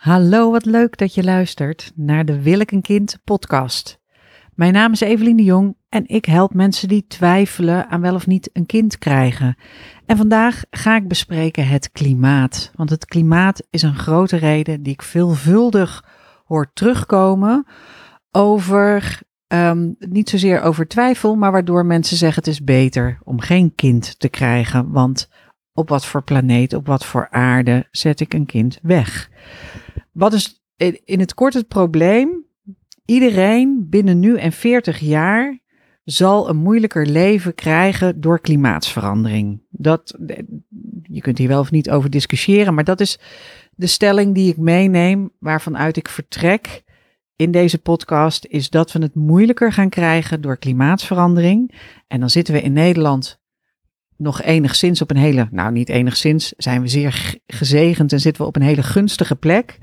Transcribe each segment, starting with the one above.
Hallo, wat leuk dat je luistert naar de Wil ik een kind podcast. Mijn naam is Evelien de Jong en ik help mensen die twijfelen aan wel of niet een kind krijgen. En vandaag ga ik bespreken het klimaat. Want het klimaat is een grote reden die ik veelvuldig hoor terugkomen over, um, niet zozeer over twijfel, maar waardoor mensen zeggen het is beter om geen kind te krijgen. Want op wat voor planeet, op wat voor aarde zet ik een kind weg? Wat is in het kort het probleem? Iedereen binnen nu en 40 jaar zal een moeilijker leven krijgen door klimaatsverandering. Dat, je kunt hier wel of niet over discussiëren, maar dat is de stelling die ik meeneem, waarvan uit ik vertrek in deze podcast, is dat we het moeilijker gaan krijgen door klimaatsverandering. En dan zitten we in Nederland nog enigszins op een hele, nou niet enigszins, zijn we zeer gezegend en zitten we op een hele gunstige plek.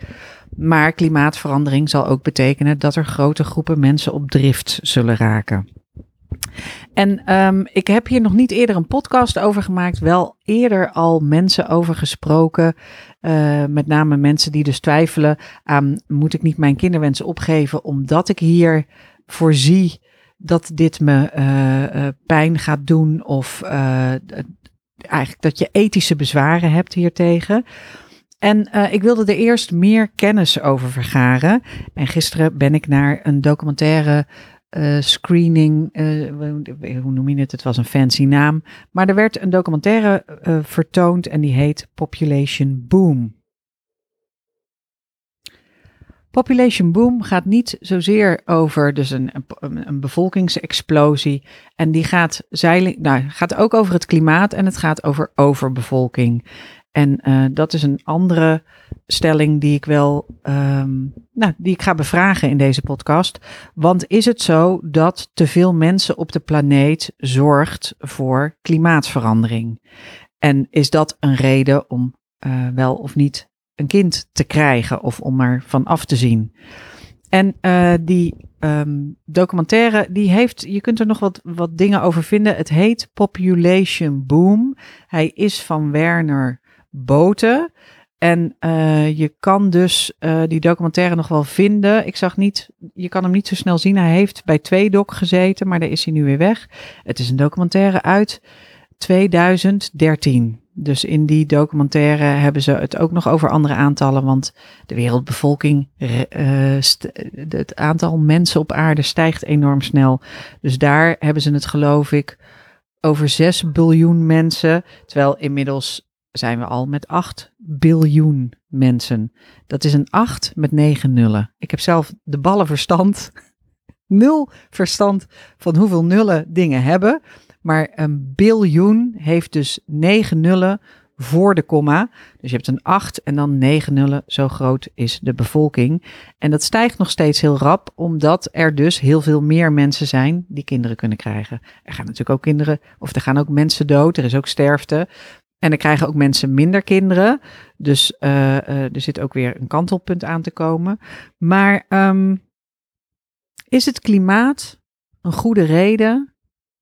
Maar klimaatverandering zal ook betekenen dat er grote groepen mensen op drift zullen raken. En um, ik heb hier nog niet eerder een podcast over gemaakt, wel eerder al mensen over gesproken. Uh, met name mensen die dus twijfelen aan, moet ik niet mijn kinderwensen opgeven omdat ik hier voorzie dat dit me uh, uh, pijn gaat doen of eigenlijk dat je ethische bezwaren hebt hiertegen. En ik wilde er eerst meer kennis over vergaren. En gisteren ben ik naar een documentaire screening, hoe noem je het? Het was een fancy naam. Maar er werd een documentaire vertoond en die heet Population Boom. Population boom gaat niet zozeer over dus een, een, bevolkingsexplosie. En die gaat, zeiling, nou, gaat ook over het klimaat en het gaat over overbevolking. En uh, dat is een andere stelling die ik wel, um, nou, die ik ga bevragen in deze podcast. Want is het zo dat te veel mensen op de planeet zorgt voor klimaatsverandering? En is dat een reden om uh, wel of niet een kind te krijgen of om er van af te zien? En uh, die um, documentaire, die heeft, je kunt er nog wat, wat dingen over vinden. Het heet Population Boom. Hij is van Werner boten. En uh, je kan dus uh, die documentaire nog wel vinden. Ik zag niet, je kan hem niet zo snel zien. Hij heeft bij twee doc gezeten, maar daar is hij nu weer weg. Het is een documentaire uit 2013. Dus in die documentaire hebben ze het ook nog over andere aantallen, want de wereldbevolking, uh, het aantal mensen op aarde stijgt enorm snel. Dus daar hebben ze het, geloof ik, over 6 biljoen mensen. Terwijl inmiddels zijn we al met 8 biljoen mensen. Dat is een 8 met 9 nullen. Ik heb zelf de ballen verstand. Nul verstand van hoeveel nullen dingen hebben. Maar een biljoen heeft dus 9 nullen voor de komma. Dus je hebt een 8 en dan 9 nullen. Zo groot is de bevolking. En dat stijgt nog steeds heel rap, omdat er dus heel veel meer mensen zijn die kinderen kunnen krijgen. Er gaan natuurlijk ook kinderen, of er gaan ook mensen dood. Er is ook sterfte. En dan krijgen ook mensen minder kinderen. Dus uh, uh, er zit ook weer een kantelpunt aan te komen. Maar um, is het klimaat een goede reden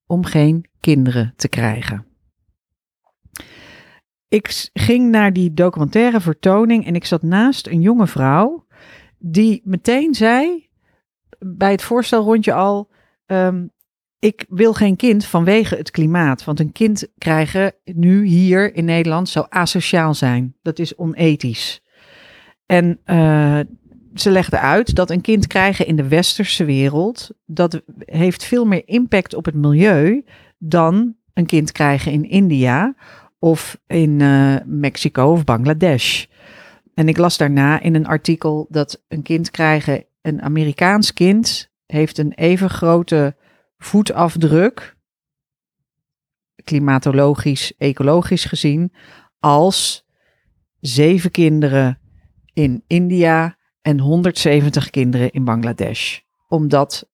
om geen kinderen te krijgen? Ik ging naar die documentaire vertoning en ik zat naast een jonge vrouw die meteen zei bij het voorstelrondje al: um, ik wil geen kind vanwege het klimaat. Want een kind krijgen nu hier in Nederland zou asociaal zijn. Dat is onethisch. En uh, ze legde uit dat een kind krijgen in de westerse wereld, dat heeft veel meer impact op het milieu dan een kind krijgen in India of in uh, Mexico of Bangladesh. En ik las daarna in een artikel dat een kind krijgen, een Amerikaans kind, heeft een even grote voetafdruk, klimatologisch, ecologisch gezien, als zeven kinderen in India en 170 kinderen in Bangladesh. Omdat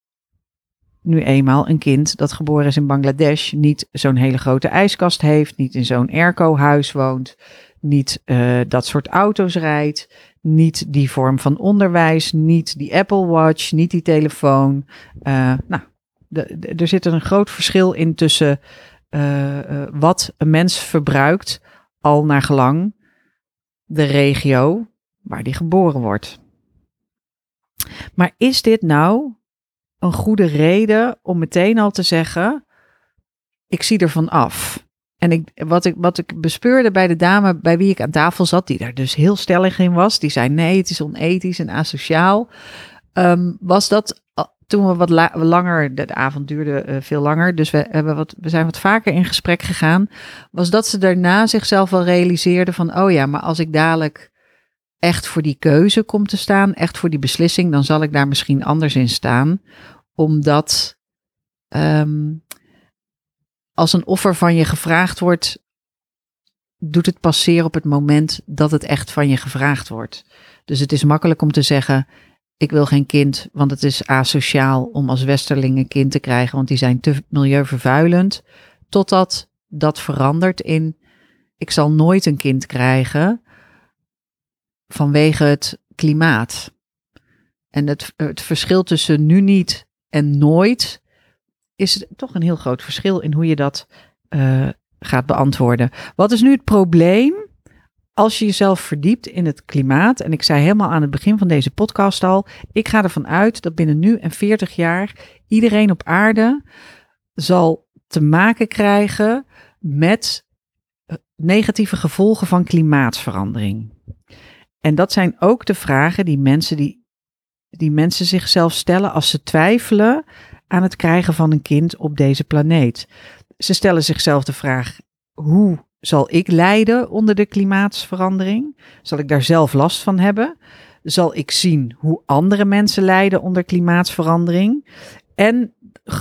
nu eenmaal een kind dat geboren is in Bangladesh niet zo'n hele grote ijskast heeft, niet in zo'n airco-huis woont, niet uh, dat soort auto's rijdt, niet die vorm van onderwijs, niet die Apple Watch, niet die telefoon. Uh, nou, er zit een groot verschil in tussen uh, wat een mens verbruikt, al naar gelang de regio waar die geboren wordt. Maar is dit nou een goede reden om meteen al te zeggen: ik zie ervan af? En ik, wat, ik, wat ik bespeurde bij de dame bij wie ik aan tafel zat, die daar dus heel stellig in was, die zei: nee, het is onethisch en asociaal. Um, was dat toen we wat langer, de, avond duurde uh, veel langer, dus we, hebben wat, we zijn wat vaker in gesprek gegaan, was dat ze daarna zichzelf wel realiseerde van, oh ja, maar als ik dadelijk echt voor die keuze kom te staan, echt voor die beslissing, dan zal ik daar misschien anders in staan, omdat um, als een offer van je gevraagd wordt, doet het passeren op het moment dat het echt van je gevraagd wordt. Dus het is makkelijk om te zeggen, ik wil geen kind, want het is asociaal om als westerling een kind te krijgen, want die zijn te milieuvervuilend. Totdat dat verandert in, ik zal nooit een kind krijgen vanwege het klimaat. En het, het verschil tussen nu niet en nooit is toch een heel groot verschil in hoe je dat uh, gaat beantwoorden. Wat is nu het probleem? als je jezelf verdiept in het klimaat, en ik zei helemaal aan het begin van deze podcast al, ik ga ervan uit dat binnen nu en 40 jaar iedereen op aarde zal te maken krijgen met eh, negatieve gevolgen van klimaatverandering. En dat zijn ook de vragen die mensen, die, die mensen zichzelf stellen als ze twijfelen aan het krijgen van een kind op deze planeet. Ze stellen zichzelf de vraag: hoe zal ik lijden onder de klimaatsverandering? Zal ik daar zelf last van hebben? Zal ik zien hoe andere mensen lijden onder klimaatsverandering? En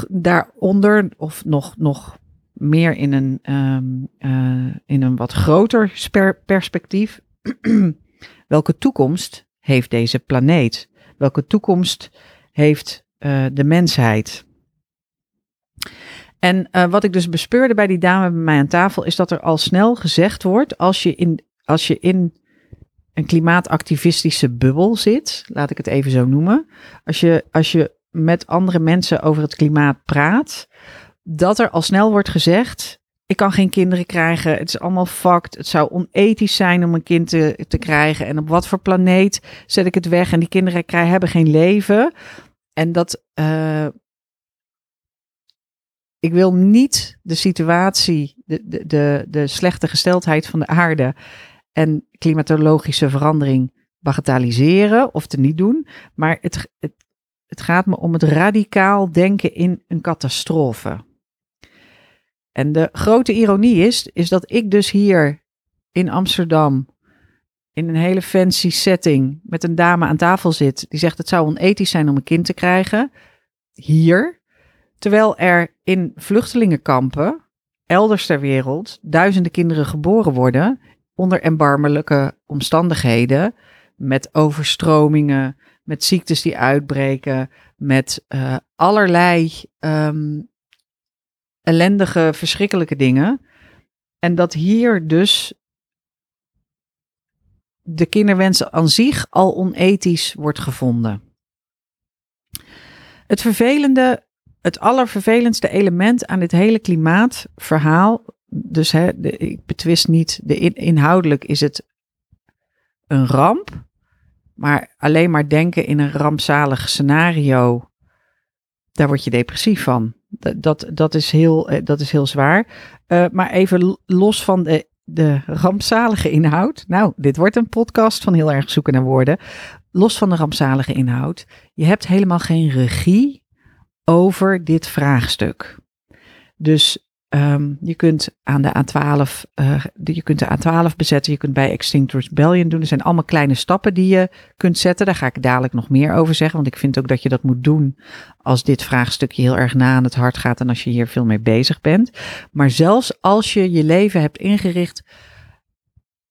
daaronder, of nog, nog meer in een, um, uh, in een wat groter perspectief, welke toekomst heeft deze planeet? Welke toekomst heeft uh, de mensheid? En uh, wat ik dus bespeurde bij die dame bij mij aan tafel, is dat er al snel gezegd wordt, als je in, als je in een klimaatactivistische bubbel zit, laat ik het even zo noemen, als je, als je met andere mensen over het klimaat praat, dat er al snel wordt gezegd, ik kan geen kinderen krijgen, het is allemaal fucked, het zou onethisch zijn om een kind te, te krijgen en op wat voor planeet zet ik het weg en die kinderen krijgen, hebben geen leven. En dat, uh, ik wil niet de situatie, de, de, de, de slechte gesteldheid van de aarde en klimatologische verandering bagatelliseren of te niet doen. Maar het, het, het gaat me om het radicaal denken in een catastrofe. En de grote ironie is, is dat ik dus hier in Amsterdam in een hele fancy setting met een dame aan tafel zit die zegt het zou onethisch zijn om een kind te krijgen. Hier, Terwijl er in vluchtelingenkampen, elders ter wereld, duizenden kinderen geboren worden onder erbarmelijke omstandigheden, met overstromingen, met ziektes die uitbreken, met uh, allerlei um, ellendige, verschrikkelijke dingen. En dat hier dus de kinderwens aan zich al onethisch wordt gevonden. Het vervelende het allervervelendste element aan dit hele klimaatverhaal. Dus hè, ik betwist niet, de inhoudelijk is het een ramp. Maar alleen maar denken in een rampzalig scenario, daar word je depressief van. Dat, dat, is, heel, eh, dat is heel zwaar. Uh, maar even los van de, de rampzalige inhoud. Nou, dit wordt een podcast van heel erg zoeken naar woorden. Los van de rampzalige inhoud. Je hebt helemaal geen regie over dit vraagstuk. Dus um, je kunt aan de A12, uh, je kunt de A12 bezetten, je kunt bij Extinct Rebellion doen. Er zijn allemaal kleine stappen die je kunt zetten. Daar ga ik dadelijk nog meer over zeggen, want ik vind ook dat je dat moet doen als dit vraagstukje heel erg na aan het hart gaat en als je hier veel mee bezig bent. Maar zelfs als je je leven hebt ingericht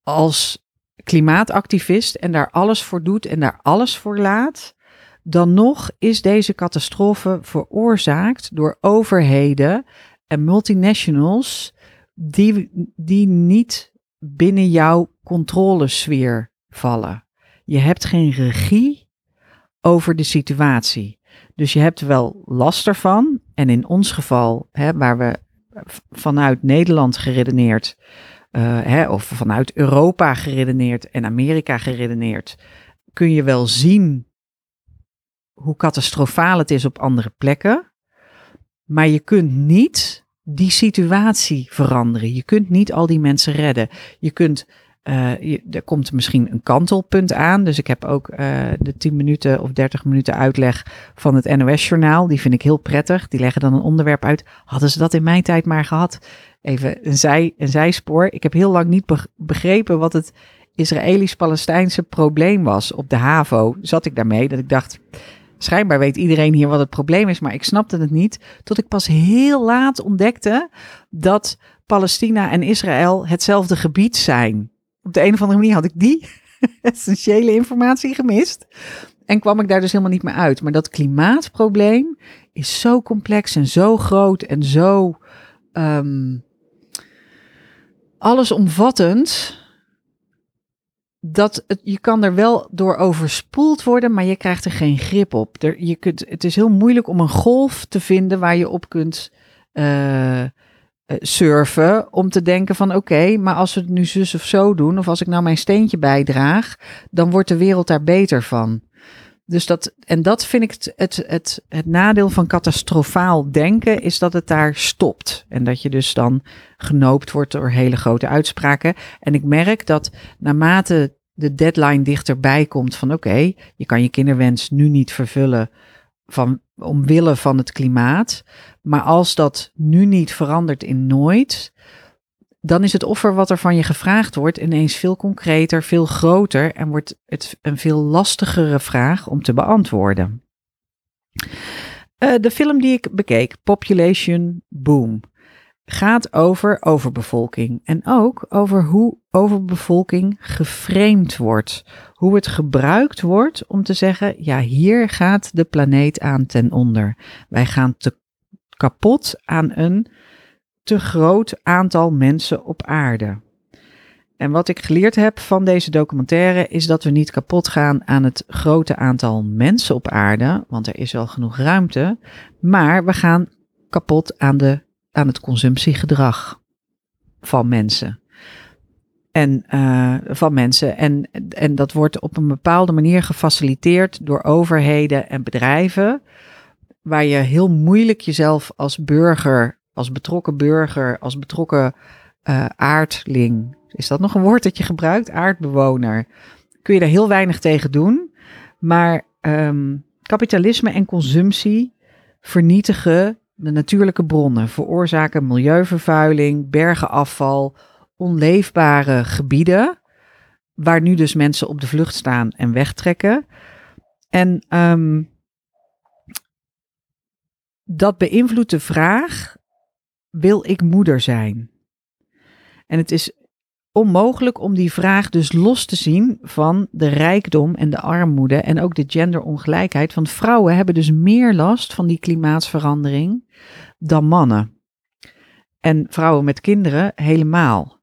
als klimaatactivist en daar alles voor doet en daar alles voor laat, dan nog is deze catastrofe veroorzaakt door overheden en multinationals die, die niet binnen jouw controlesfeer vallen. Je hebt geen regie over de situatie. Dus je hebt wel last ervan. En in ons geval, hè, waar we vanuit Nederland geredeneerd hè, of vanuit Europa geredeneerd en Amerika geredeneerd, kun je wel zien hoe catastrofaal het is op andere plekken. Maar je kunt niet die situatie veranderen. Je kunt niet al die mensen redden. Je kunt uh, er komt misschien een kantelpunt aan. Dus ik heb ook uh, de 10 minuten of 30 minuten uitleg van het NOS-journaal. Die vind ik heel prettig. Die leggen dan een onderwerp uit. Hadden ze dat in mijn tijd maar gehad? Even een, zij, een zijspoor. Ik heb heel lang niet begrepen wat het Israëlisch-Palestijnse probleem was. Op de HAVO zat ik daarmee dat ik dacht. Schijnbaar weet iedereen hier wat het probleem is, maar ik snapte het niet. Tot ik pas heel laat ontdekte dat Palestina en Israël hetzelfde gebied zijn op de een of andere manier had ik die essentiële informatie gemist. En kwam ik daar dus helemaal niet meer uit. Maar dat klimaatprobleem is zo complex en zo groot en zo um, allesomvattend. Dat je kan er wel door overspoeld worden, maar je krijgt er geen grip op. Er, je kunt, het is heel moeilijk om een golf te vinden waar je op kunt uh, eh, surfen om te denken van oké, maar als we het nu zus of zo doen, of als ik nou mijn steentje bijdraag, dan wordt de wereld daar beter van. Dus dat, en dat vind ik het, het, het, het nadeel van catastrofaal denken, is dat het daar stopt. En dat je dus dan genoopt wordt door hele grote uitspraken. En ik merk dat naarmate de deadline dichterbij komt van oké, je kan je kinderwens nu niet vervullen van, omwille van het klimaat. Maar als dat nu niet verandert in nooit, dan is het offer wat er van je gevraagd wordt ineens veel concreter, veel groter en wordt het een veel lastigere vraag om te beantwoorden. Uh, de film die ik bekeek, Population Boom, gaat over overbevolking en ook over hoe overbevolking geframed wordt. Hoe het gebruikt wordt om te zeggen, ja, hier gaat de planeet aan ten onder. Wij gaan te kapot aan een te groot aantal mensen op aarde. En wat ik geleerd heb van deze documentaire is dat we niet kapot gaan aan het grote aantal mensen op aarde, want er is wel genoeg ruimte, maar we gaan kapot aan, de, aan het consumptiegedrag van mensen. En uh, van mensen. En, en dat wordt op een bepaalde manier gefaciliteerd door overheden en bedrijven waar je heel moeilijk jezelf als burger, als betrokken burger, als betrokken uh, aardling, is dat nog een woord dat je gebruikt? Aardbewoner. Kun je daar heel weinig tegen doen. Maar um, kapitalisme en consumptie vernietigen de natuurlijke bronnen, veroorzaken milieuvervuiling, bergenafval, onleefbare gebieden, waar nu dus mensen op de vlucht staan en wegtrekken. En um, dat beïnvloedt de vraag: wil ik moeder zijn? En het is onmogelijk om die vraag dus los te zien van de rijkdom en de armoede en ook de genderongelijkheid. Want vrouwen hebben dus meer last van die klimaatsverandering dan mannen. En vrouwen met kinderen helemaal.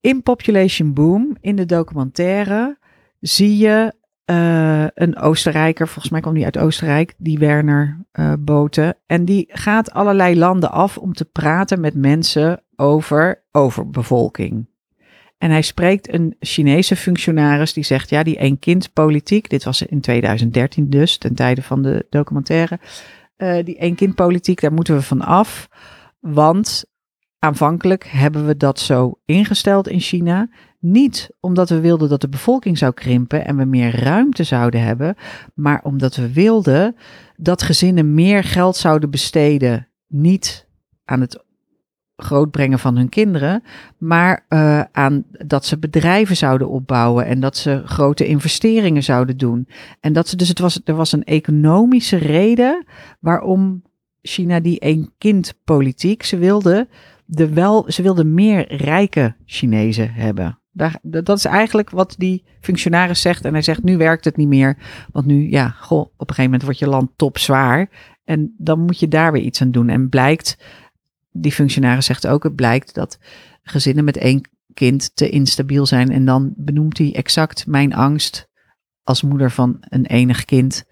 In Population Boom, in de documentaire, zie je uh, een Oostenrijker, volgens mij kwam die uit Oostenrijk, die Werner uh, Boten. En die gaat allerlei landen af om te praten met mensen over overbevolking. En hij spreekt een Chinese functionaris die zegt, ja, die één-kind-politiek, dit was in 2013 dus, ten tijde van de documentaire, uh, die één-kind-politiek, daar moeten we van af, want aanvankelijk hebben we dat zo ingesteld in China. Niet omdat we wilden dat de bevolking zou krimpen en we meer ruimte zouden hebben, maar omdat we wilden dat gezinnen meer geld zouden besteden, niet aan het grootbrengen van hun kinderen, maar uh, aan dat ze bedrijven zouden opbouwen en dat ze grote investeringen zouden doen. En dat ze dus het was, er was een economische reden waarom China die één kind politiek, ze wilden de wel, ze wilden meer rijke Chinezen hebben. Dat is eigenlijk wat die functionaris zegt. En hij zegt, nu werkt het niet meer. Want nu, ja, goh, op een gegeven moment wordt je land topzwaar. En dan moet je daar weer iets aan doen. En blijkt, die functionaris zegt ook, het blijkt dat gezinnen met één kind te instabiel zijn. En dan benoemt hij exact mijn angst als moeder van een enig kind.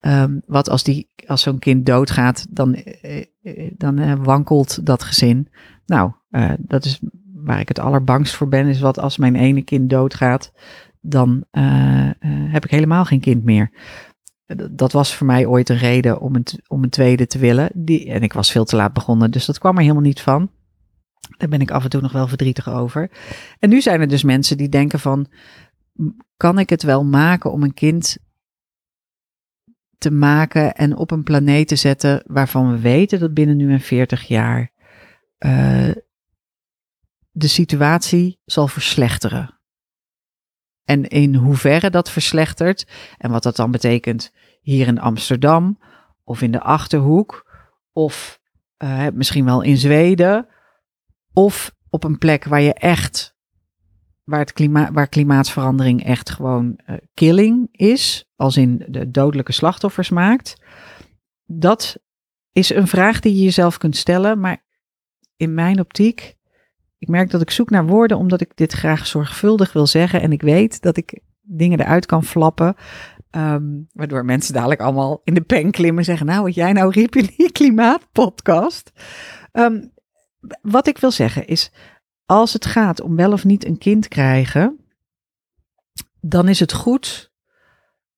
Um, wat als, die, als zo'n kind doodgaat, dan, eh, eh dan uh, wankelt dat gezin. Nou, dat is waar ik het allerbangst voor ben, is wat als mijn ene kind doodgaat, dan eh, eh, heb ik helemaal geen kind meer. Dat was voor mij ooit een reden om een, om een tweede te willen. Die, en ik was veel te laat begonnen, dus dat kwam er helemaal niet van. Daar ben ik af en toe nog wel verdrietig over. En nu zijn er dus mensen die denken van, kan ik het wel maken om een kind te maken en op een planeet te zetten waarvan we weten dat binnen nu en 40 jaar de situatie zal verslechteren. En in hoeverre dat verslechtert en wat dat dan betekent hier in Amsterdam of in de Achterhoek of uh, misschien wel in Zweden of op een plek waar je echt, waar, het klimaat, waar klimaatverandering echt gewoon uh, killing is, als in de dodelijke slachtoffers maakt. Dat is een vraag die je jezelf kunt stellen, maar in mijn optiek, ik merk dat ik zoek naar woorden omdat ik dit graag zorgvuldig wil zeggen en ik weet dat ik dingen eruit kan flappen. Um, waardoor mensen dadelijk allemaal in de pen klimmen en zeggen: Nou, wat jij nou riep in die klimaatpodcast. Um, wat ik wil zeggen is: als het gaat om wel of niet een kind krijgen, dan is het goed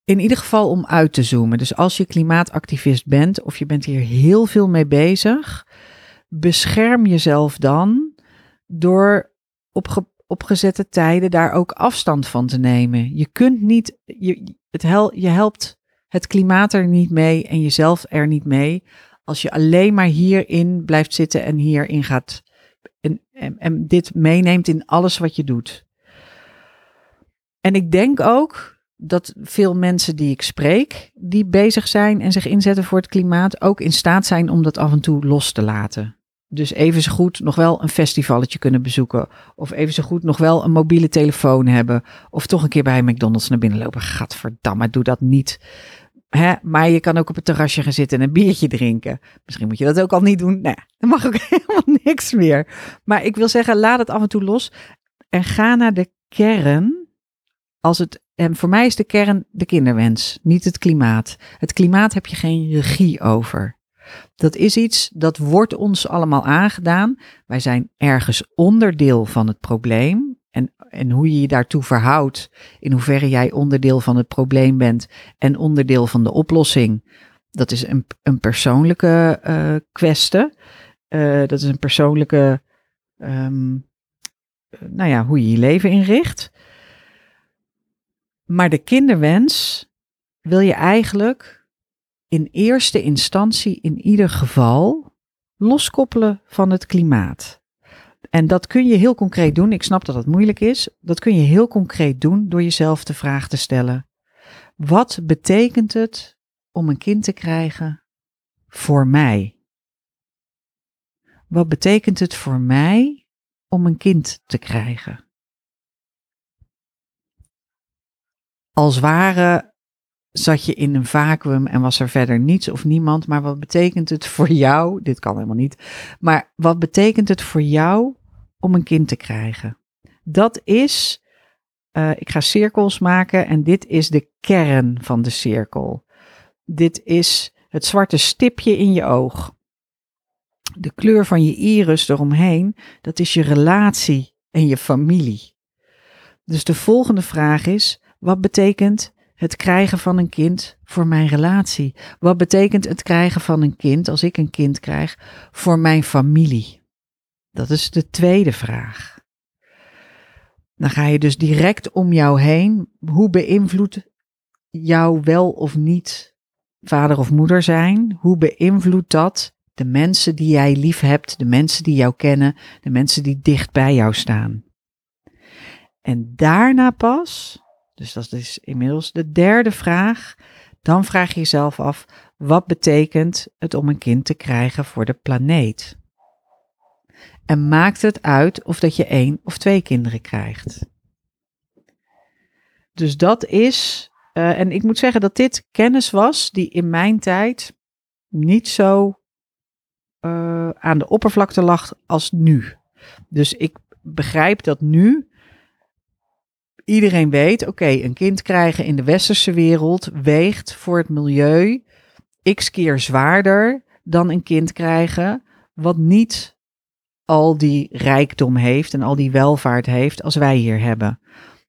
in ieder geval om uit te zoomen. Dus als je klimaatactivist bent of je bent hier heel veel mee bezig, bescherm jezelf dan door op opgezette tijden daar ook afstand van te nemen. Je kunt niet, je, het hel, je helpt het klimaat er niet mee en jezelf er niet mee als je alleen maar hierin blijft zitten en hierin gaat en, en, en dit meeneemt in alles wat je doet. En ik denk ook dat veel mensen die ik spreek, die bezig zijn en zich inzetten voor het klimaat, ook in staat zijn om dat af en toe los te laten. Dus even zo goed nog wel een festivalletje kunnen bezoeken. Of even zo goed nog wel een mobiele telefoon hebben. Of toch een keer bij McDonald's naar binnen lopen. Gadverdamme, doe dat niet. Hè? Maar je kan ook op het terrasje gaan zitten en een biertje drinken. Misschien moet je dat ook al niet doen. Ja, dan mag ook helemaal niks meer. Maar ik wil zeggen, laat het af en toe los. En ga naar de kern. Als het, en voor mij is de kern de kinderwens, niet het klimaat. Het klimaat heb je geen regie over. Dat is iets dat wordt ons allemaal aangedaan. Wij zijn ergens onderdeel van het probleem. En, en hoe je je daartoe verhoudt, in hoeverre jij onderdeel van het probleem bent en onderdeel van de oplossing, dat is een, een persoonlijke uh, kwestie. Uh, dat is een persoonlijke, um, nou ja, hoe je je leven inricht. Maar de kinderwens wil je eigenlijk in eerste instantie in ieder geval loskoppelen van het klimaat. En dat kun je heel concreet doen. Ik snap dat het moeilijk is. Dat kun je heel concreet doen door jezelf de vraag te stellen: wat betekent het om een kind te krijgen voor mij? Wat betekent het voor mij om een kind te krijgen? Als ware zat je in een vacuüm en was er verder niets of niemand. Maar wat betekent het voor jou? Dit kan helemaal niet. Maar wat betekent het voor jou om een kind te krijgen? Dat is, uh, ik ga cirkels maken en dit is de kern van de cirkel. Dit is het zwarte stipje in je oog. De kleur van je iris eromheen, dat is je relatie en je familie. Dus de volgende vraag is: wat betekent het krijgen van een kind voor mijn relatie? Wat betekent het krijgen van een kind, als ik een kind krijg, voor mijn familie? Dat is de tweede vraag. Dan ga je dus direct om jou heen. Hoe beïnvloedt jou wel of niet vader of moeder zijn? Hoe beïnvloedt dat de mensen die jij lief hebt, de mensen die jou kennen, de mensen die dicht bij jou staan? En daarna pas dus dat is inmiddels de derde vraag. Dan vraag je jezelf af, wat betekent het om een kind te krijgen voor de planeet? En maakt het uit of dat je één of twee kinderen krijgt? Dus dat is, uh, en ik moet zeggen dat dit kennis was die in mijn tijd niet zo uh, aan de oppervlakte lag als nu. Dus ik begrijp dat nu iedereen weet, oké, een kind krijgen in de westerse wereld weegt voor het milieu x keer zwaarder dan een kind krijgen wat niet al die rijkdom heeft en al die welvaart heeft als wij hier hebben.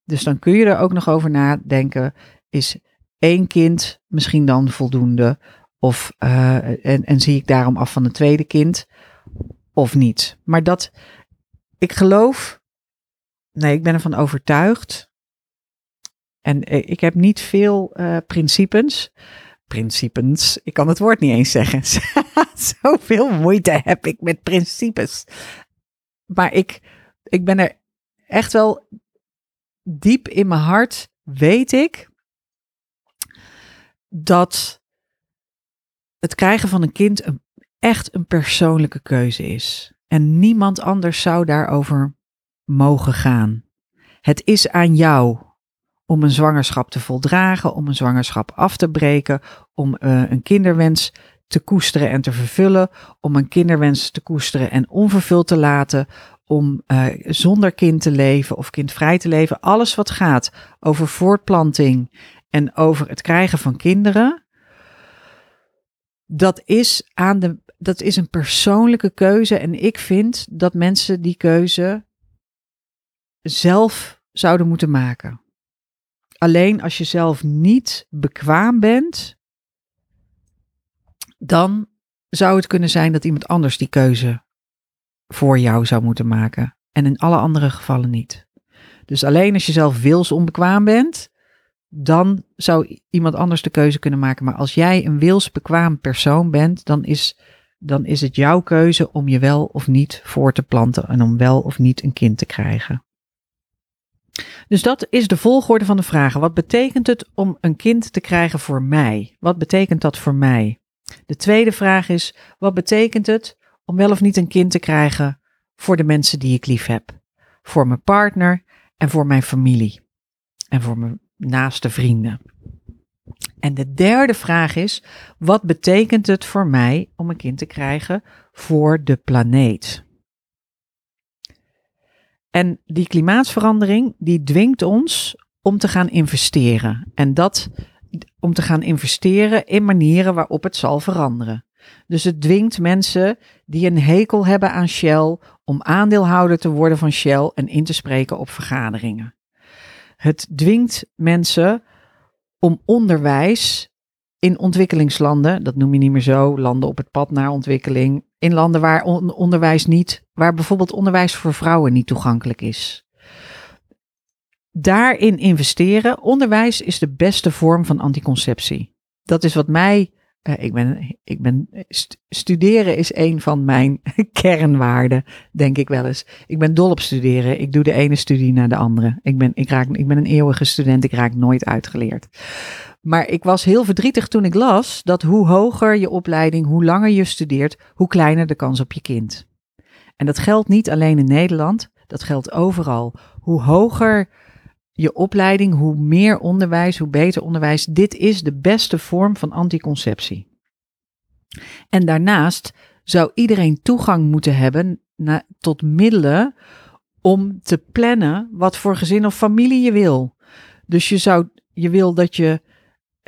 Dus dan kun je er ook nog over nadenken, is één kind misschien dan voldoende? Of, uh, en, en zie ik daarom af van een tweede kind of niet? Maar dat, ik geloof, nee, ik ben ervan overtuigd. En ik heb niet veel uh, principes. Principes, ik kan het woord niet eens zeggen. Zoveel moeite heb ik met principes. Maar ik, ik ben er echt wel diep in mijn hart, weet ik dat het krijgen van een kind echt een persoonlijke keuze is. En niemand anders zou daarover mogen gaan. Het is aan jou om een zwangerschap te voldragen, om een zwangerschap af te breken, om uh, een kinderwens te koesteren en te vervullen, om een kinderwens te koesteren en onvervuld te laten, om uh, zonder kind te leven of kindvrij te leven. Alles wat gaat over voortplanting en over het krijgen van kinderen, dat is, aan de, dat is een persoonlijke keuze. En ik vind dat mensen die keuze zelf zouden moeten maken. Alleen als je zelf niet bekwaam bent, dan zou het kunnen zijn dat iemand anders die keuze voor jou zou moeten maken. En in alle andere gevallen niet. Dus alleen als je zelf wils onbekwaam bent, dan zou iemand anders de keuze kunnen maken. Maar als jij een wilsbekwaam persoon bent, dan is, dan is het jouw keuze om je wel of niet voor te planten en om wel of niet een kind te krijgen. Dus dat is de volgorde van de vragen. Wat betekent het om een kind te krijgen voor mij? Wat betekent dat voor mij? De tweede vraag is: wat betekent het om wel of niet een kind te krijgen voor de mensen die ik lief heb? Voor mijn partner en voor mijn familie en voor mijn naaste vrienden. En de derde vraag is: wat betekent het voor mij om een kind te krijgen voor de planeet? En die klimaatsverandering die dwingt ons om te gaan investeren. En dat om te gaan investeren in manieren waarop het zal veranderen. Dus het dwingt mensen die een hekel hebben aan Shell om aandeelhouder te worden van Shell en in te spreken op vergaderingen. Het dwingt mensen om onderwijs in ontwikkelingslanden, dat noem je niet meer zo, landen op het pad naar ontwikkeling, in landen waar onderwijs niet, waar bijvoorbeeld onderwijs voor vrouwen niet toegankelijk is. Daarin investeren. Onderwijs is de beste vorm van anticonceptie. Dat is wat mij uh, ik ben, ik ben, studeren is een van mijn kernwaarden, denk ik wel eens. Ik ben dol op studeren. Ik doe de ene studie naar de andere. Ik ben, ik raak, ik ben een eeuwige student. Ik raak nooit uitgeleerd. Maar ik was heel verdrietig toen ik las dat hoe hoger je opleiding, hoe langer je studeert, hoe kleiner de kans op je kind. En dat geldt niet alleen in Nederland, dat geldt overal. Hoe hoger je opleiding, hoe meer onderwijs, hoe beter onderwijs. Dit is de beste vorm van anticonceptie. En daarnaast zou iedereen toegang moeten hebben tot middelen om te plannen wat voor gezin of familie je wil. Dus je, zou, je wil dat je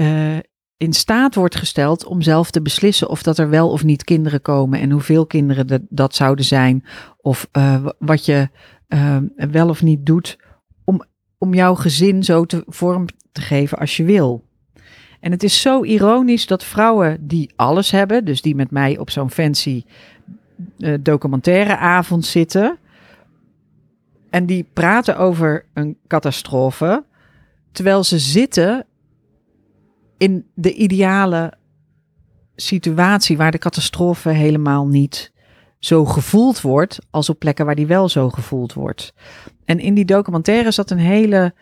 uh, in staat wordt gesteld om zelf te beslissen of dat er wel of niet kinderen komen en hoeveel kinderen dat, dat zouden zijn. Of uh, wat je uh, wel of niet doet om jouw gezin zo te vorm te geven als je wil. En het is zo ironisch dat vrouwen die alles hebben, dus die met mij op zo'n fancy uh, documentaire avond zitten, en die praten over een catastrofe, terwijl ze zitten in de ideale situatie waar de catastrofe helemaal niet zo gevoeld wordt als op plekken waar die wel zo gevoeld wordt. En in die documentaire zat een hele,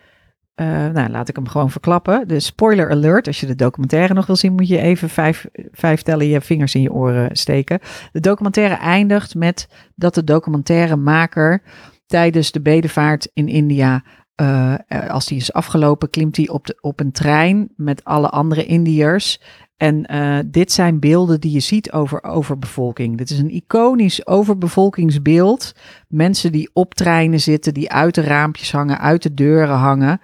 uh, nou laat ik hem gewoon verklappen. De spoiler alert, als je de documentaire nog wil zien, moet je even vijf, vijf tellen je vingers in je oren steken. De documentaire eindigt met dat de documentairemaker tijdens de bedevaart in India uh, als die is afgelopen, klimt hij op, de, op een trein met alle andere Indiërs. En uh, dit zijn beelden die je ziet over overbevolking. Dit is een iconisch overbevolkingsbeeld. Mensen die op treinen zitten, die uit de raampjes hangen, uit de deuren hangen.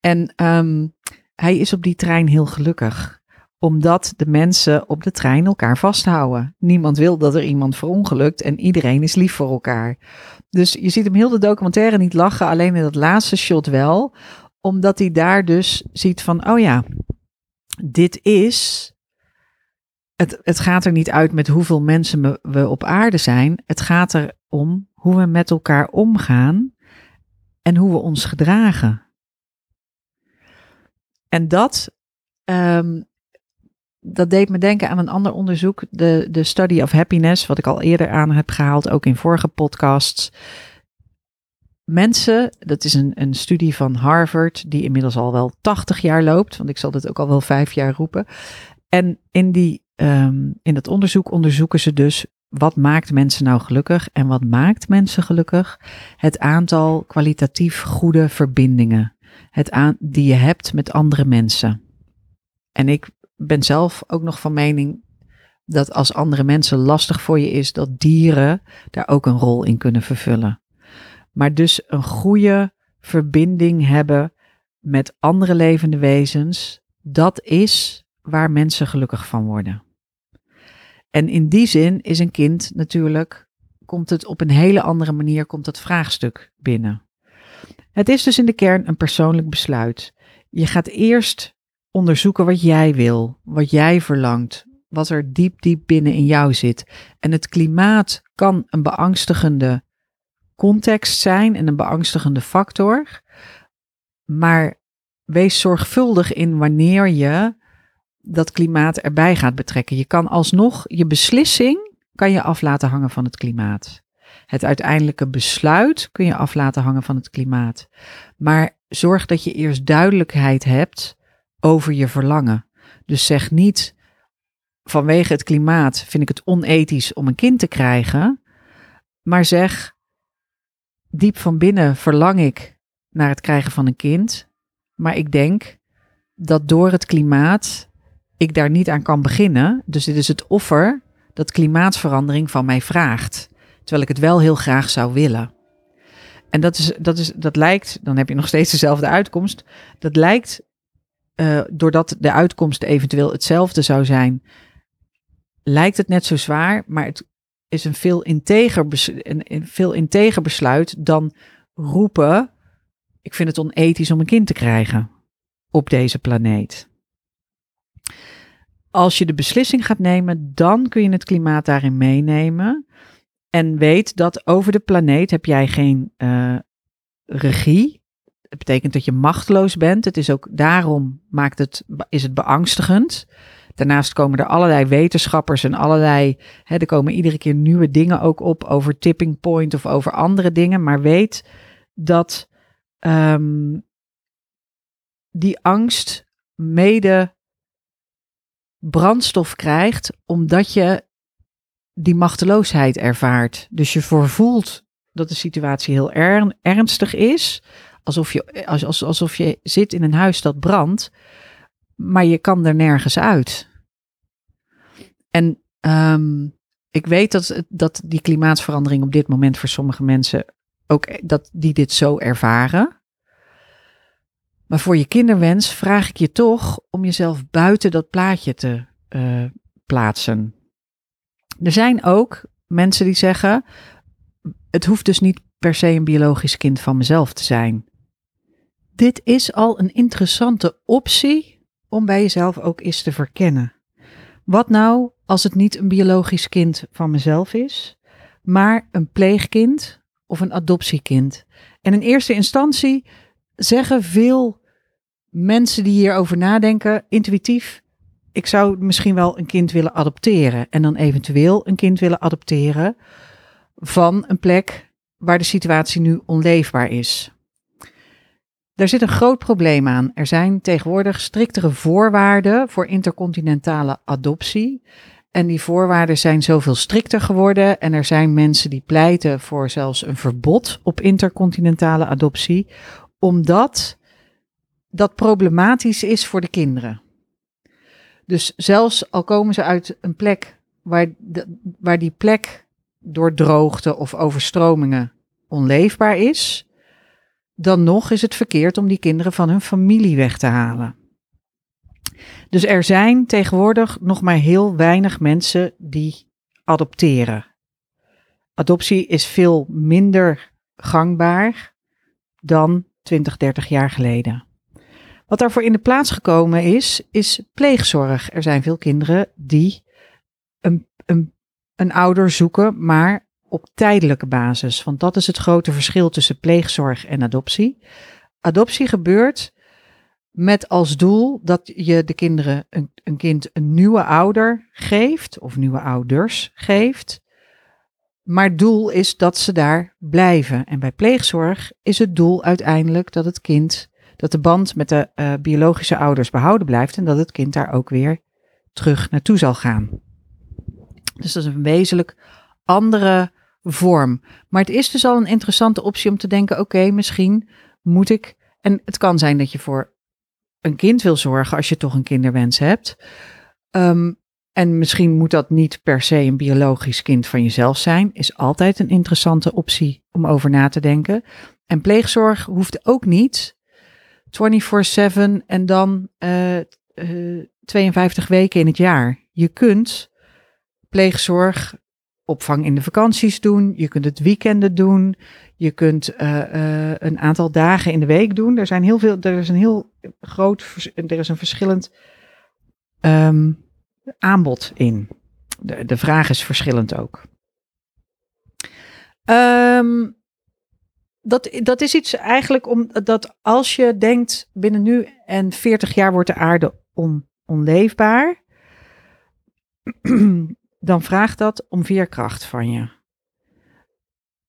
En um, hij is op die trein heel gelukkig Omdat de mensen op de trein elkaar vasthouden. Niemand wil dat er iemand verongelukt en iedereen is lief voor elkaar. Dus je ziet hem heel de documentaire niet lachen, alleen in dat laatste shot wel. Omdat hij daar dus ziet van, oh ja, dit is het, het gaat er niet uit met hoeveel mensen we op aarde zijn. Het gaat er om hoe we met elkaar omgaan en hoe we ons gedragen. En dat, ehm, dat deed me denken aan een ander onderzoek, de, de Study of Happiness, wat ik al eerder aan heb gehaald, ook in vorige podcasts. Mensen, dat is een, een studie van Harvard, die inmiddels al wel 80 jaar loopt, want ik zal dit ook al wel vijf jaar roepen. En in, die, um, in dat onderzoek onderzoeken ze dus wat maakt mensen nou gelukkig en wat maakt mensen gelukkig? Het aantal kwalitatief goede verbindingen het aan, die je hebt met andere mensen. En ik ben zelf ook nog van mening dat als andere mensen lastig voor je is, dat dieren daar ook een rol in kunnen vervullen. Maar dus een goede verbinding hebben met andere levende wezens, dat is waar mensen gelukkig van worden. En in die zin is een kind natuurlijk, komt het op een hele andere manier, komt dat vraagstuk binnen. Het is dus in de kern een persoonlijk besluit. Je gaat eerst onderzoeken wat jij wil, wat jij verlangt, wat er diep, diep binnen in jou zit. En het klimaat kan een beangstigende context zijn en een beangstigende factor. Maar wees zorgvuldig in wanneer je dat klimaat erbij gaat betrekken. Je kan alsnog je beslissing kan je af laten hangen van het klimaat. Het uiteindelijke besluit kun je af laten hangen van het klimaat. Maar zorg dat je eerst duidelijkheid hebt over je verlangen. Dus zeg niet vanwege het klimaat vind ik het onethisch om een kind te krijgen. Maar zeg diep van binnen verlang ik naar het krijgen van een kind. Maar ik denk dat door het klimaat ik daar niet aan kan beginnen. Dus dit is het offer dat klimaatverandering van mij vraagt. Terwijl ik het wel heel graag zou willen. En dat, is, dat, is, dat lijkt, dan heb je nog steeds dezelfde uitkomst. Dat lijkt, uh, doordat de uitkomst eventueel hetzelfde zou zijn, lijkt het net zo zwaar, maar het is een veel integer, een, een veel integer besluit dan roepen: ik vind het onethisch om een kind te krijgen op deze planeet. Als je de beslissing gaat nemen, dan kun je het klimaat daarin meenemen. En weet dat over de planeet heb jij geen uh, regie. Dat betekent dat je machteloos bent. Het is ook daarom maakt het, is het beangstigend. Daarnaast komen er allerlei wetenschappers en allerlei. Hè, er komen iedere keer nieuwe dingen ook op over tipping point of over andere dingen. Maar weet dat um, die angst mede brandstof krijgt omdat je die machteloosheid ervaart. Dus je voorvoelt dat de situatie heel ernstig is. Alsof je, als, alsof je zit in een huis dat brandt, maar je kan er nergens uit. En um, ik weet dat, dat die klimaatverandering op dit moment voor sommige mensen ook dat die dit zo ervaren. Maar voor je kinderwens vraag ik je toch om jezelf buiten dat plaatje te uh, plaatsen. Er zijn ook mensen die zeggen: het hoeft dus niet per se een biologisch kind van mezelf te zijn. Dit is al een interessante optie om bij jezelf ook eens te verkennen. Wat nou als het niet een biologisch kind van mezelf is, maar een pleegkind of een adoptiekind? En in eerste instantie zeggen veel mensen die hierover nadenken intuïtief: ik zou misschien wel een kind willen adopteren. En dan eventueel een kind willen adopteren van een plek waar de situatie nu onleefbaar is. Daar zit een groot probleem aan. Er zijn tegenwoordig striktere voorwaarden voor intercontinentale adoptie. En die voorwaarden zijn zoveel strikter geworden. En er zijn mensen die pleiten voor zelfs een verbod op intercontinentale adoptie, omdat dat problematisch is voor de kinderen. Dus zelfs al komen ze uit een plek waar, waar die plek door droogte of overstromingen onleefbaar is, dan nog is het verkeerd om die kinderen van hun familie weg te halen. Dus er zijn tegenwoordig nog maar heel weinig mensen die adopteren. Adoptie is veel minder gangbaar dan 20, 30 jaar geleden. Wat daarvoor in de plaats gekomen is, is pleegzorg. Er zijn veel kinderen die een, een, een ouder zoeken, maar op tijdelijke basis. Want dat is het grote verschil tussen pleegzorg en adoptie. Adoptie gebeurt met als doel dat je de kinderen een, een kind een nieuwe ouder geeft, of nieuwe ouders geeft. Maar het doel is dat ze daar blijven. En bij pleegzorg is het doel uiteindelijk dat het kind, dat de band met de uh, biologische ouders behouden blijft en dat het kind daar ook weer terug naartoe zal gaan. Dus dat is een wezenlijk andere vorm. Maar het is dus al een interessante optie om te denken: oké, misschien moet ik. En het kan zijn dat je voor een kind wil zorgen als je toch een kinderwens hebt. Um, en misschien moet dat niet per se een biologisch kind van jezelf zijn, is altijd een interessante optie om over na te denken. En pleegzorg hoeft ook niet 24/7 en dan uh, uh, 52 weken in het jaar. Je kunt pleegzorg, opvang in de vakanties doen, je kunt het weekenden doen, je kunt uh, een aantal dagen in de week doen. Er zijn heel veel, er is een heel groot, er is een verschillend um, aanbod in. De, de vraag is verschillend ook. Um, dat, dat is iets eigenlijk omdat als je denkt binnen nu en 40 jaar wordt de aarde on, onleefbaar, dan vraagt dat om veerkracht van je.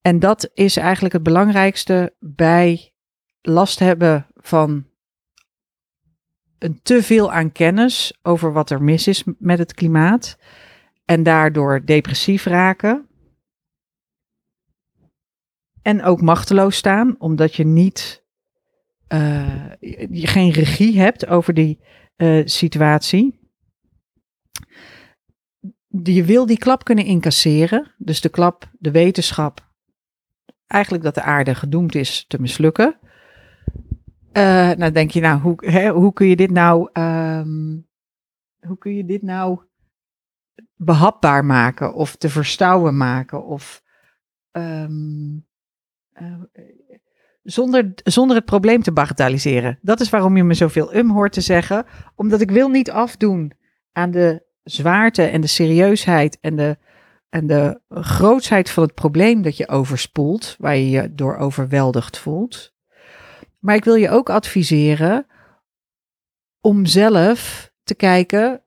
En dat is eigenlijk het belangrijkste bij last hebben van een te veel aan kennis over wat er mis is met het klimaat en daardoor depressief raken. En ook machteloos staan, omdat je niet, uh, je geen regie hebt over die uh, situatie. Je wil die klap kunnen incasseren, dus de klap, de wetenschap, eigenlijk dat de aarde gedoemd is te mislukken. Uh, nou denk je, nou, hoe, hè, hoe kun je dit nou, um, hoe kun je dit nou behapbaar maken of te verstouwen maken of um, uh, zonder, zonder het probleem te bagatelliseren. Dat is waarom je me zoveel um hoort te zeggen, omdat ik wil niet afdoen aan de zwaarte en de serieusheid en de, en de grootsheid van het probleem dat je overspoelt, waar je je door overweldigd voelt. Maar ik wil je ook adviseren om zelf te kijken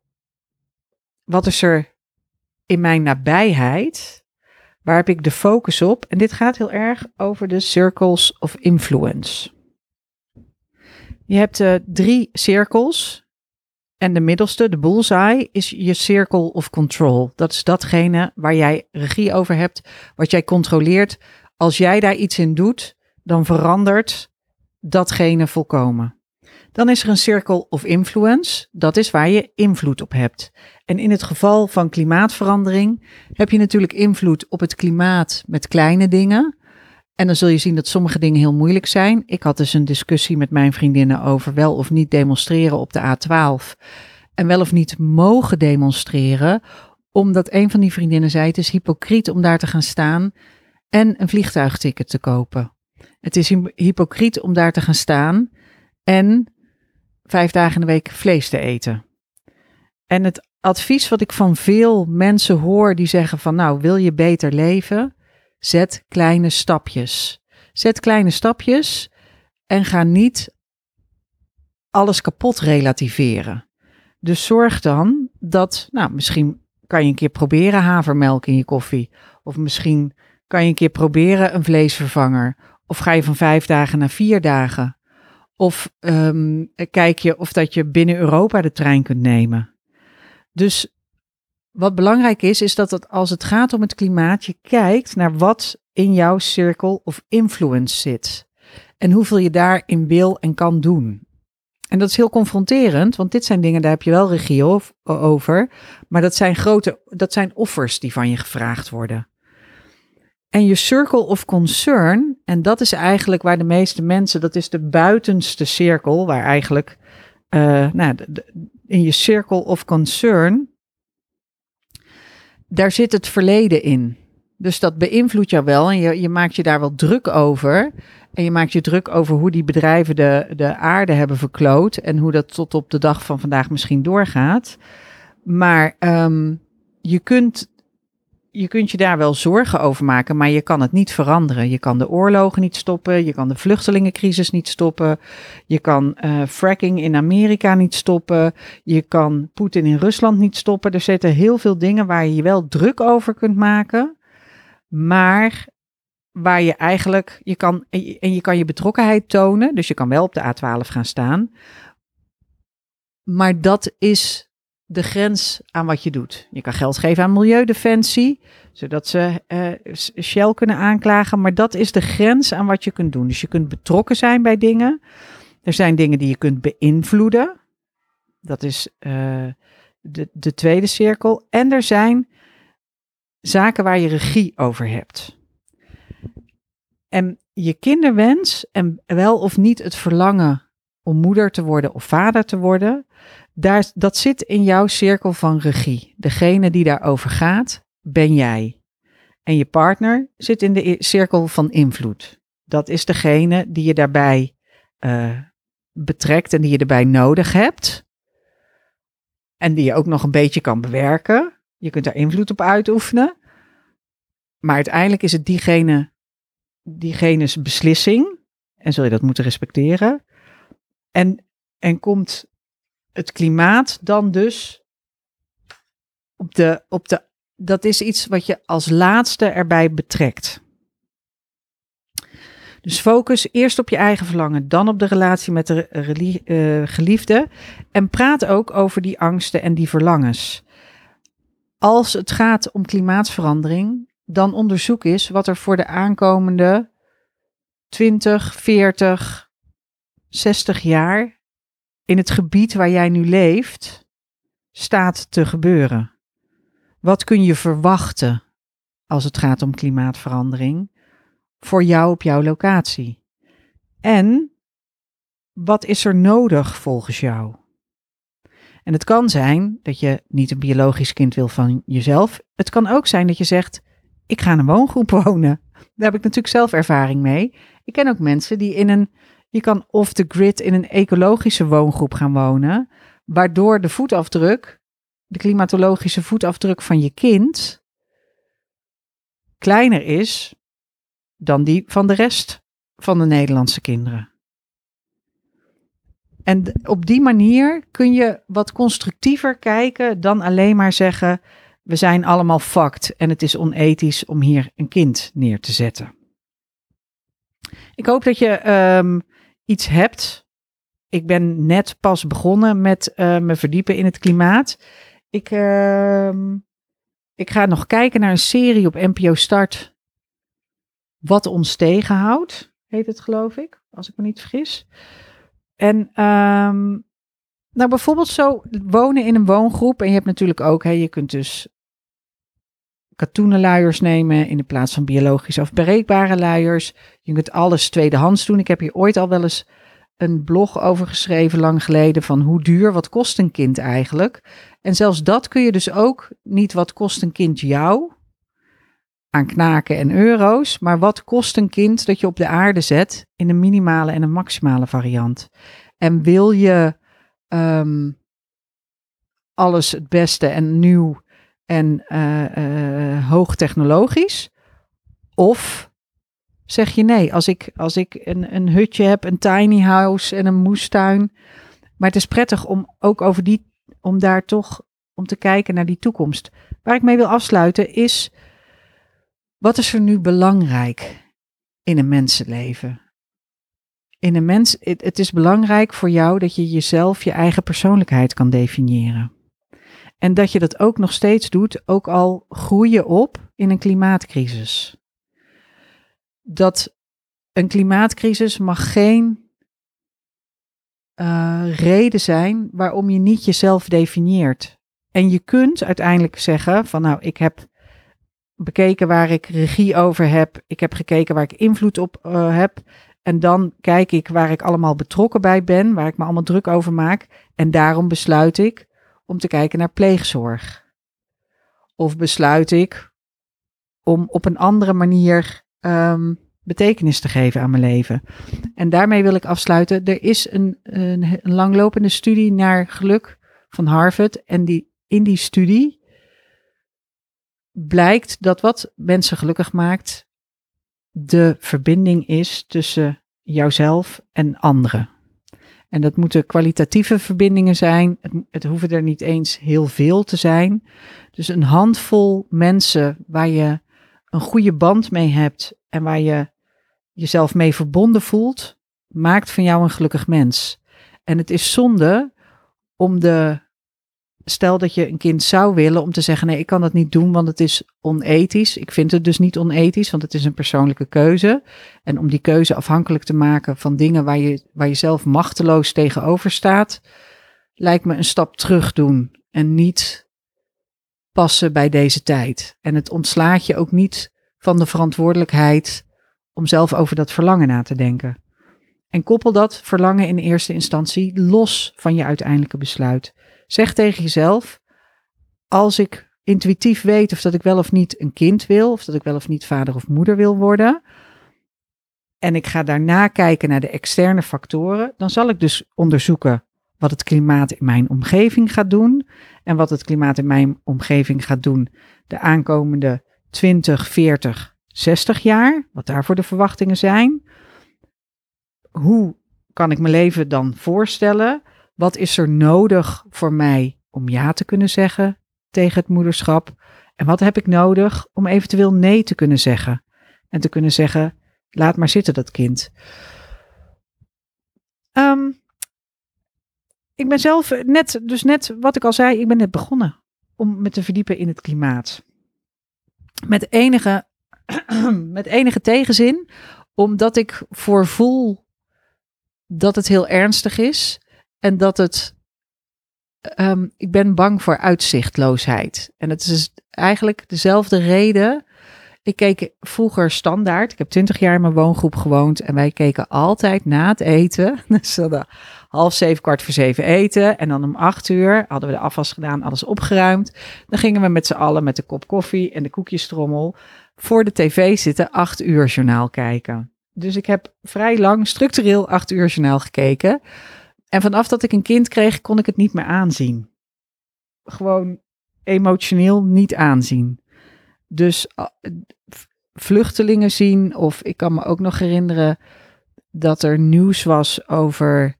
wat is er in mijn nabijheid? Waar heb ik de focus op? En dit gaat heel erg over de circles of influence. Je hebt uh, drie cirkels. En de middelste, de bullseye, is je circle of control. Dat is datgene waar jij regie over hebt, wat jij controleert. Als jij daar iets in doet, dan verandert datgene volkomen. Dan is er een circle of influence, dat is waar je invloed op hebt. En in het geval van klimaatverandering heb je natuurlijk invloed op het klimaat met kleine dingen. En dan zul je zien dat sommige dingen heel moeilijk zijn. Ik had dus een discussie met mijn vriendinnen over wel of niet demonstreren op de A12. En wel of niet mogen demonstreren, omdat een van die vriendinnen zei: het is hypocriet om daar te gaan staan en een vliegtuigticket te kopen. Het is hypocriet om daar te gaan staan en vijf dagen in de week vlees te eten. En het advies wat ik van veel mensen hoor die zeggen van nou wil je beter leven, zet kleine stapjes. Zet kleine stapjes en ga niet alles kapot relativeren. Dus zorg dan dat, nou misschien kan je een keer proberen havermelk in je koffie. Of misschien kan je een keer proberen een vleesvervanger. Of ga je van vijf dagen naar vier dagen? Of um, kijk je of dat je binnen Europa de trein kunt nemen? Dus wat belangrijk is, is dat het, als het gaat om het klimaat, je kijkt naar wat in jouw cirkel of influence zit. En hoeveel je daarin wil en kan doen. En dat is heel confronterend, want dit zijn dingen, daar heb je wel regie over. Maar dat zijn grote, dat zijn offers die van je gevraagd worden. En je circle of concern, en dat is eigenlijk waar de meeste mensen, dat is de buitenste cirkel, waar eigenlijk uh, nou, in je circle of concern, daar zit het verleden in. Dus dat beïnvloedt jou wel en je, je maakt je daar wel druk over. En je maakt je druk over hoe die bedrijven de, de aarde hebben verkloot en hoe dat tot op de dag van vandaag misschien doorgaat. Maar ehm, je kunt je kunt je daar wel zorgen over maken, maar je kan het niet veranderen. Je kan de oorlogen niet stoppen, je kan de vluchtelingencrisis niet stoppen, je kan uh, fracking in Amerika niet stoppen, je kan Poetin in Rusland niet stoppen. Er zitten heel veel dingen waar je je wel druk over kunt maken, maar waar je eigenlijk, je kan, en je kan je betrokkenheid tonen, dus je kan wel op de A12 gaan staan, maar dat is de grens aan wat je doet. Je kan geld geven aan Milieudefensie, zodat ze uh, Shell kunnen aanklagen. Maar dat is de grens aan wat je kunt doen. Dus je kunt betrokken zijn bij dingen. Er zijn dingen die je kunt beïnvloeden. Dat is uh, de, de tweede cirkel. En er zijn zaken waar je regie over hebt. En je kinderwens en wel of niet het verlangen om moeder te worden of vader te worden, daar, dat zit in jouw cirkel van regie. Degene die daarover gaat, ben jij. En je partner zit in de cirkel van invloed. Dat is degene die je daarbij uh, betrekt en die je erbij nodig hebt. En die je ook nog een beetje kan bewerken. Je kunt daar invloed op uitoefenen. Maar uiteindelijk is het diegene, diegene's beslissing. En zul je dat moeten respecteren. En, en komt het klimaat dan dus op de, op de, dat is iets wat je als laatste erbij betrekt. Dus focus eerst op je eigen verlangen, dan op de relatie met de uh, geliefde. En praat ook over die angsten en die verlangens. Als het gaat om klimaatverandering, dan onderzoek eens wat er voor de aankomende 20, 40, 60 jaar in het gebied waar jij nu leeft staat te gebeuren? Wat kun je verwachten als het gaat om klimaatverandering voor jou op jouw locatie? En wat is er nodig volgens jou? En het kan zijn dat je niet een biologisch kind wil van jezelf. Het kan ook zijn dat je zegt: Ik ga in een woongroep wonen. Daar heb ik natuurlijk zelf ervaring mee. Ik ken ook mensen die in een je kan off the grid in een ecologische woongroep gaan wonen, waardoor de voetafdruk, de klimatologische voetafdruk van je kind, kleiner is dan die van de rest van de Nederlandse kinderen. En op die manier kun je wat constructiever kijken dan alleen maar zeggen: we zijn allemaal fucked en het is onethisch om hier een kind neer te zetten. Ik hoop dat je um, iets hebt. Ik ben net pas begonnen met uh, me verdiepen in het klimaat. Ik, uh, ik ga nog kijken naar een serie op NPO Start. Wat ons tegenhoudt, heet het geloof ik, als ik me niet vergis. En um, nou bijvoorbeeld zo wonen in een woongroep. En je hebt natuurlijk ook, hè, je kunt dus katoenen luiers nemen in de plaats van biologisch afbreekbare luiers. Je kunt alles tweedehands doen. Ik heb hier ooit al wel eens een blog over geschreven lang geleden van hoe duur, wat kost een kind eigenlijk? En zelfs dat kun je dus ook niet wat kost een kind jou aan knaken en euro's, maar wat kost een kind dat je op de aarde zet in een minimale en een maximale variant. En wil je um, alles het beste en nieuw en uh, hoogtechnologisch? Of zeg je nee, als ik, als ik een, een hutje heb, een tiny house en een moestuin. Maar het is prettig om ook over die, om daar toch, om te kijken naar die toekomst. Waar ik mee wil afsluiten is, wat is er nu belangrijk in een mensenleven? In een mens, het is belangrijk voor jou dat je jezelf, je eigen persoonlijkheid kan definiëren. En dat je dat ook nog steeds doet, ook al groei je op in een klimaatcrisis. Dat een klimaatcrisis mag geen uh, reden zijn waarom je niet jezelf definieert. En je kunt uiteindelijk zeggen van nou, ik heb bekeken waar ik regie over heb, ik heb gekeken waar ik invloed op uh, heb En dan kijk ik waar ik allemaal betrokken bij ben, waar ik me allemaal druk over maak. En daarom besluit ik om te kijken naar pleegzorg. Of besluit ik om op een andere manier ehm, betekenis te geven aan mijn leven. En daarmee wil ik afsluiten. Er is een, een, een langlopende studie naar geluk van Harvard. En die, in die studie blijkt dat wat mensen gelukkig maakt, de verbinding is tussen jouzelf en anderen. En dat moeten kwalitatieve verbindingen zijn. Het, hoeven er niet eens heel veel te zijn. Dus een handvol mensen waar je een goede band mee hebt en waar je jezelf mee verbonden voelt, maakt van jou een gelukkig mens. En het is zonde om de stel dat je een kind zou willen om te zeggen: nee, ik kan dat niet doen, want het is onethisch. Ik vind het dus niet onethisch, want het is een persoonlijke keuze. En om die keuze afhankelijk te maken van dingen waar je, waar je zelf machteloos tegenover staat, lijkt me een stap terug doen en niet passen bij deze tijd. En het ontslaat je ook niet van de verantwoordelijkheid om zelf over dat verlangen na te denken. En koppel dat verlangen in eerste instantie los van je uiteindelijke besluit. Zeg tegen jezelf: als ik intuïtief weet of dat ik wel of niet een kind wil, of dat ik wel of niet vader of moeder wil worden, en ik ga daarna kijken naar de externe factoren, dan zal ik dus onderzoeken wat het klimaat in mijn omgeving gaat doen en wat het klimaat in mijn omgeving gaat doen de aankomende 20, 40, 60 jaar, wat daarvoor de verwachtingen zijn. Hoe kan ik mijn leven dan voorstellen? Wat is er nodig voor mij om ja te kunnen zeggen tegen het moederschap? En wat heb ik nodig om eventueel nee te kunnen zeggen? En te kunnen zeggen: laat maar zitten, dat kind. Ehm, ik ben zelf net, dus net wat ik al zei, ik ben net begonnen om me te verdiepen in het klimaat. Met enige, met enige tegenzin, omdat ik voorvoel dat het heel ernstig is en dat het. Ehm, ik ben bang voor uitzichtloosheid. En het is eigenlijk dezelfde reden. Ik keek vroeger standaard. Ik heb twintig jaar in mijn woongroep gewoond. En wij keken altijd na het eten. Dus we half zeven, kwart voor zeven eten. En dan om acht uur hadden we de afwas gedaan, alles opgeruimd. Dan gingen we met z'n allen met de kop koffie en de koekjestrommel voor de tv zitten, acht uur journaal kijken. Dus ik heb vrij lang structureel acht uur journaal gekeken. En vanaf dat ik een kind kreeg, kon ik het niet meer aanzien. Gewoon emotioneel niet aanzien. Dus vluchtelingen zien, of ik kan me ook nog herinneren dat er nieuws was over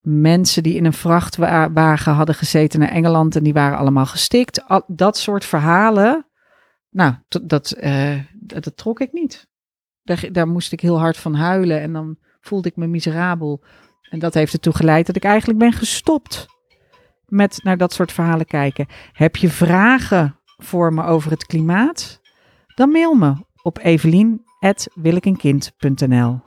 mensen die in een vrachtwagen hadden gezeten naar Engeland en die waren allemaal gestikt. Dat soort verhalen, nou, dat, uh, dat, trok ik niet. Daar, daar moest ik heel hard van huilen en dan voelde ik me miserabel. En dat heeft ertoe geleid dat ik eigenlijk ben gestopt met naar dat soort verhalen kijken. Heb je vragen voor me over het klimaat? Dan mail me op evelien.willekenkind.nl